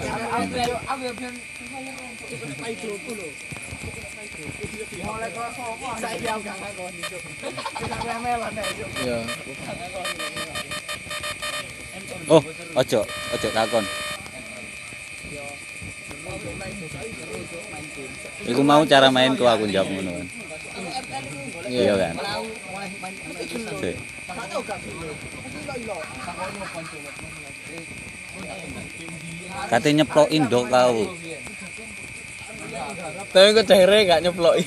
Oh, ojo, ojo takon. Iku mau cara main ku aku njawab ngono. Iya kan. Katanya nyeplokin dok kau. Tapi kok cere gak nyeploki.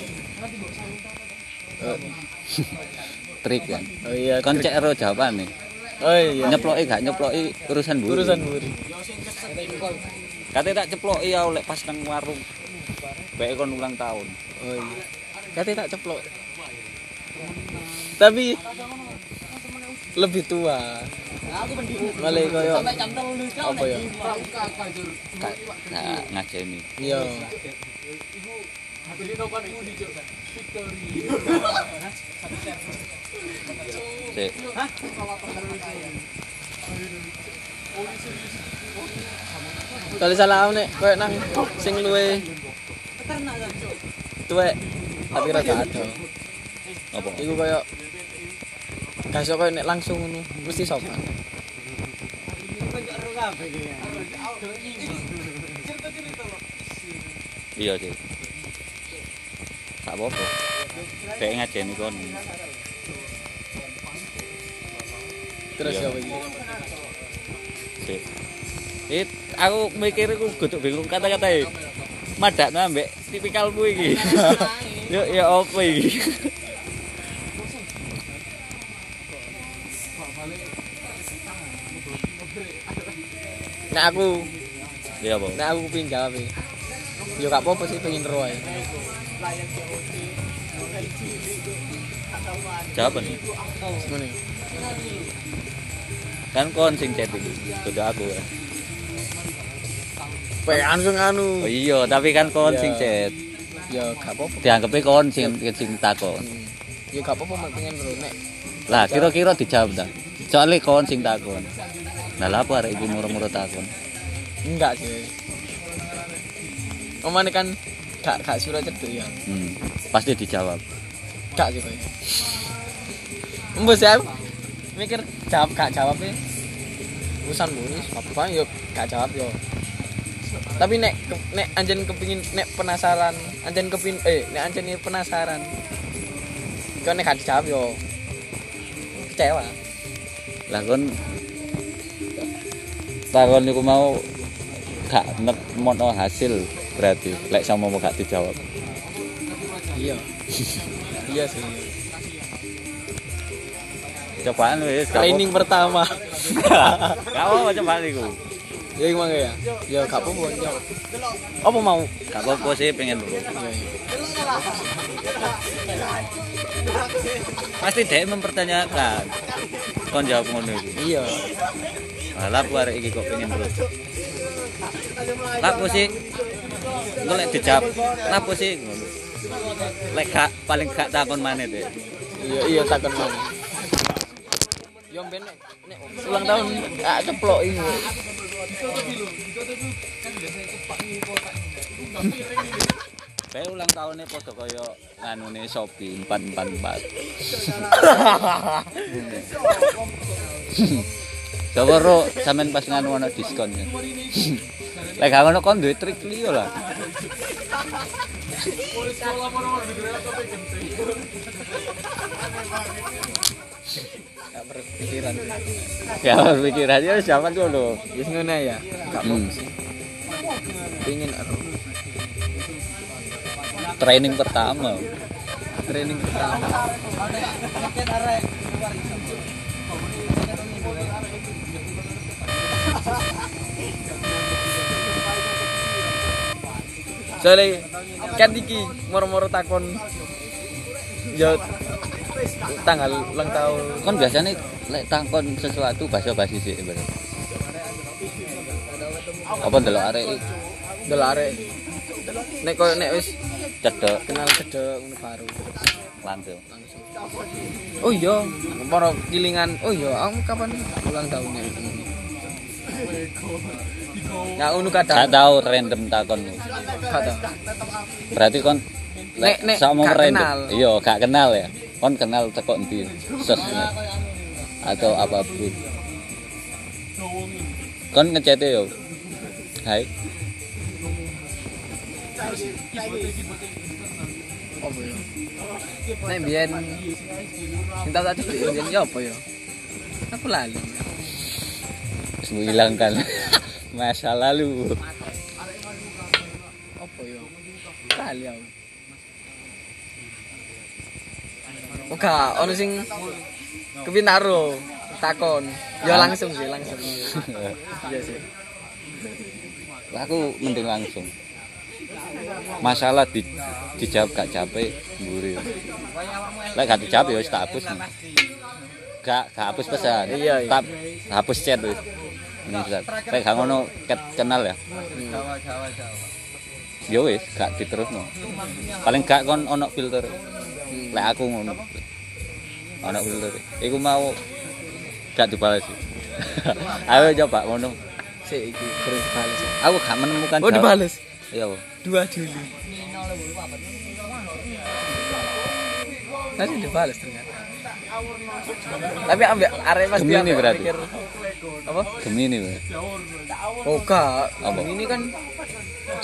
Trik kan. Oh iya. Kon cek ero jawabane. Oh iya. Nyeploki gak nyeploki urusan buru. Urusan buri. Kate tak ceploki ya oleh pas nang warung. Bae kon ulang tahun. Oh iya. Katanya tak ceplok. Tapi lebih tua. Malah koyo apa ya? Gak ngajeni. Iya. Kali salah nek kowe nang sing luwe. Tuwe tapi ra ada. Apa? Iku koyo kaso koyo nek langsung ngono mesti sopan. Iya sih. Gak apa-apa. Kayak ngajeni kon. terus ya iki Sih. It, aku mikir aku kudu bingung kata-kata e. Madakno ambek tipikalmu iki. Yo ya apa iki? nek aku Ya apa? nek aku pengen jawab e yo gak apa-apa sih pengen ro ae Jawaban. ngene Kan kon sing chat iki. Kudu aku ya. pe langsung anu Oh iya, tapi kan kon Iya. sing chat. yo gak apa-apa Dianggepe kon sing sing takon. Hmm. yo gak apa-apa pengen nek Lah kira-kira dijawab ta? Soale kon sing takon. Lah lha apa arek iki murah-murah takon? enggak sih omane kan gak gak surat cedek ya? Hmm. Pasti dijawab. gak sih kowe Mbus ya mikir jawab gak jawab e urusan wis apa yo gak jawab yo. Tapi nek ke- nek anjen kepingin nek penasaran anjen kepin eh nek anjen ini penasaran. Kau nek gak dijawab yo. Kecewa. Lah kon takon niku mau gak nemono hasil berarti lek sama mau gak dijawab. iya iya sih Cobaan wis gak training pertama apa- Gak apa cobaan iku. ya gimana ya ya gak apa-apa apa mau Gak apa-apa sih pengen dulu. Pasti dia mempertanyakan. Kon jawab ngono iku. iya Lah aku arek iki kok pengen dulu. Lah apa sih? Engko lek dijawab, lah apa sih ngono. Lek gak paling gak takon maneh deh. iya iya takon mana yo ben nek ulang tahun gak ceplok ini Kayak ulang tahunnya podo kaya anune Shopee 444. Coba ro sampean pas nganu ana diskon ya. Lek gak ngono kon duwe trik liyo lah. gak berpikiran Ya pikiran ya siapa dulu. wis ngono ya gak Hmm. sih pengen aku Training pertama. training pertama soalnya kan iki moro-moro takon yo tanggal ulang tahun. Kon biasanya lek takon sesuatu basa-basi sih bener. Apa ndelok arek delare nek koyo nek wis cedek kenal cedek ngono baru. Langsung. langsung oh iya moro kilingan. Oh iya kapan ulang tahunnya Nah, unu Gak kadang tahu random takon. gak. Berarti kon Nek- nek sama gak random. kenal. Iya, gak kenal ya. Kon kenal teko endi? Sosmed atau apa pun. Kon ngechat yo. Hai. Ya? Nek biyen sing tau tak biyen ya apa ya? Aku lali. Terus menghilangkan masa lalu. Apa ya? Oke, ono sing kepintaro takon. Ya langsung sih, langsung. Iya sih. Aku mending langsung. Masalah di dijawab gak capek mburi. Lek gak dijawab ya wis tak hapus. Gak gak hapus pesan. Iya, iya. Tak hapus chat wis. Ini Ustaz. Lek gak ngono ket kenal ya. Ya wis gak diterusno. Paling gak kon ono filter. Lek aku ngono. Ono filter. Iku mau gak dibales. Ayo coba ngono. Sik iki terus dibales. Aku gak menemukan Oh, dibales. Iya, apa? 2 Juli. Tadi dibalas ternyata. Tapi ambek arek pasti Gemini ambek berarti? mikir apa? Gemini, Pak. Oh, enggak. Apa? Ini kan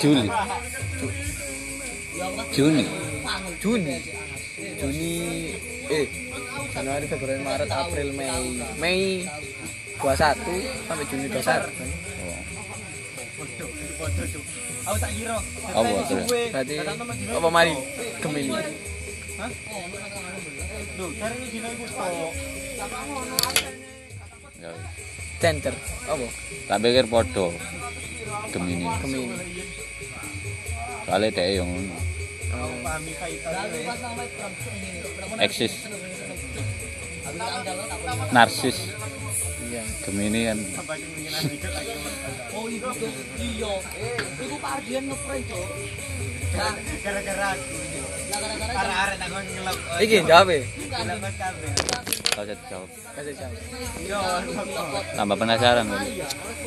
Juli. Juni. Juni. Juni eh Januari, Februari, Maret, April, Mei. Mei 21 sampai Juni 21 kan. Oh. Apa terus? Berarti apa mari Gemini? Center opo? Tak pikir padha. Gemini. Gemini. Kale teh yo ngono. Oh. Eksis. Narsis. Iya. Gemini kan. Iki jawab ya? Kau jadi jawab. Kasih jawab. Tambah penasaran.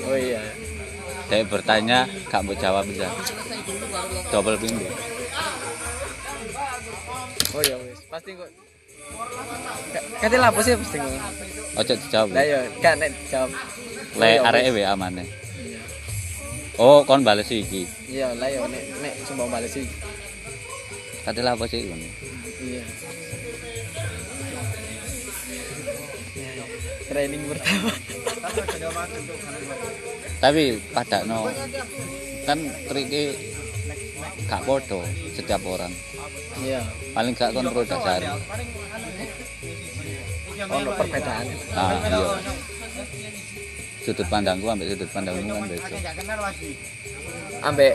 Oh iya. Saya bertanya, gak mau jawab bisa. Double pintu. Oh iya wis. Pasti kok Kate lapo sih pasti kok. Ojo dijawab. Lah iya, kan nek jawab. Le Oh, iya, areke. WA maneh. Oh, kon bales iki. Iya, lah iya nek nek sumpah bales sih. Kate lah apa sih ngono? Iya. Training pertama. Tapi pada no kan triknya gak podo setiap orang. Iya. Paling gak kontrol dasar. Ono perbedaan. Nah, iya. Sudut pandangku ambek sudut pandangmu kan beda. Ambek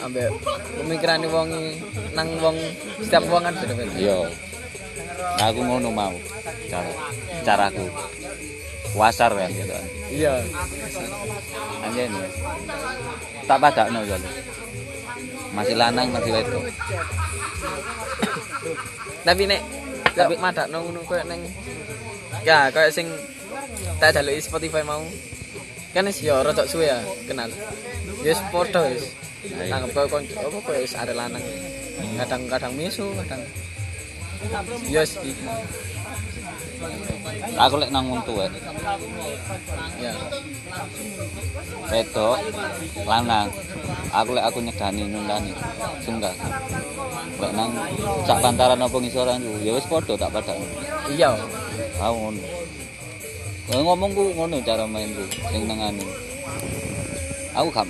ambek pemikiran wong nang wong setiap wong kan beda-beda. Iya. Nah, aku ngono mau. Cara caraku. Wasar kan gitu. Iya. Anjen. Tak padakno ya. Masih lanang masih wedok. Tapi nek tapi madak nang ngono koyo neng ya koyo sing tak jaluki Spotify mau. Kan wis ya rada suwe ya kenal. Ya wis padha wis. Tanggep koyo konco apa koyo wis arek lanang. Kadang-kadang misu, kadang Ya wis iki. Aku lek nang wong tuwek, Ya. wedok, lanang. Aku lek aku nyegani nyundani. Sungguh. Lek nang sak pantaran apa ngisoran ku, ya wis padha tak padakno. Iya. Aku ngono. Ngomongku ngono cara mainku sing nang anu. Aku gak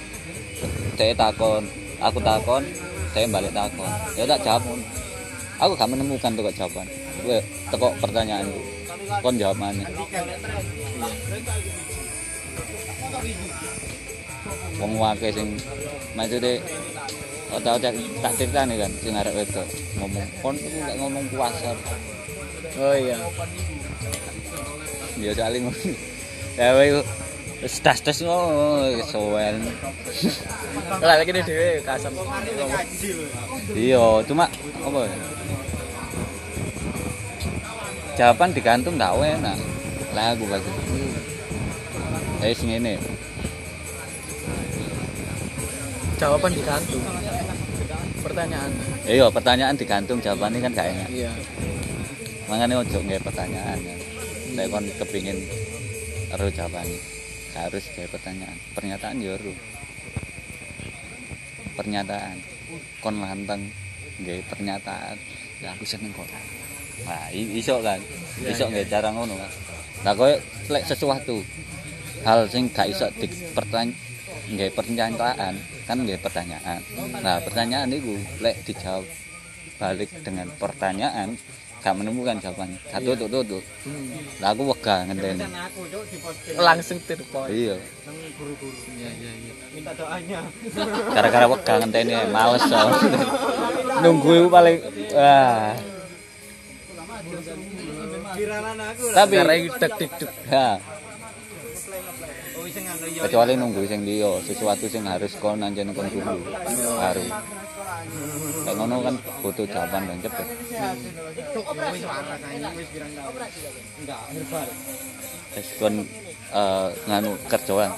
Dek takon, aku takon, saya balik takon. Ya tak jawab. Aku gak menemukan tuh jawaban. Gue tekok pertanyaanku. Kon jawab mana? Wong wake sing maksudnya otak-otak tak ceritane kan sing arek wedok ngomong kon iku gak ngomong kuasa. Oh iya. Ya saling. Ya kowe wis tas-tas ngono sowan. Lah lagi dhewe kasem. Iya, cuma apa ya? Jawaban digantung gak enak. Lah aku bagi. Eh sing ngene. Jawaban digantung. Pertanyaan. Iya, pertanyaan digantung jawabannya kan gak enak. Iya. Makanya ojo nggak pertanyaan ya. Nek kon kepingin ero jawabannya. Gak harus kayak pertanyaan. Pernyataan ya ero. Pernyataan. Kon lantang nggak pernyataan. Ya aku seneng kok. Nah, iso kan. Iso nggak cara ngono kan. Lah koyo lek sesuatu hal sing gak iso dipertanya nggak pernyataan kan nggak pertanyaan. Nah, pertanyaan itu lek dijawab balik dengan pertanyaan gak menemukan jawabannya. Gak tutup tutup. Lah aku wegah ngenteni. Langsung to the point. Iya. Iya iya iya. Minta doanya. Gara-gara wegah ngenteni males so. Nunggu paling wah. Tapi Oh sing anu ya. kecuali nunggu sing liya, sesuatu sing harus kon anjen kon dulu. Harus. Kayak ngono kan butuh jawaban dan cepet. Wis kon eh, nganu kerjaan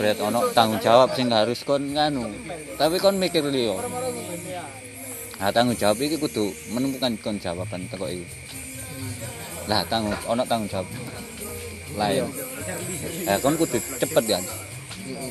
Berat ono tanggung jawab sing harus kon nganu tapi kon mikir liyo nah tanggung jawab iki kudu menemukan kon jawaban teko iku lah tanggung ono tanggung jawab. Lain eh kon kudu cepet kan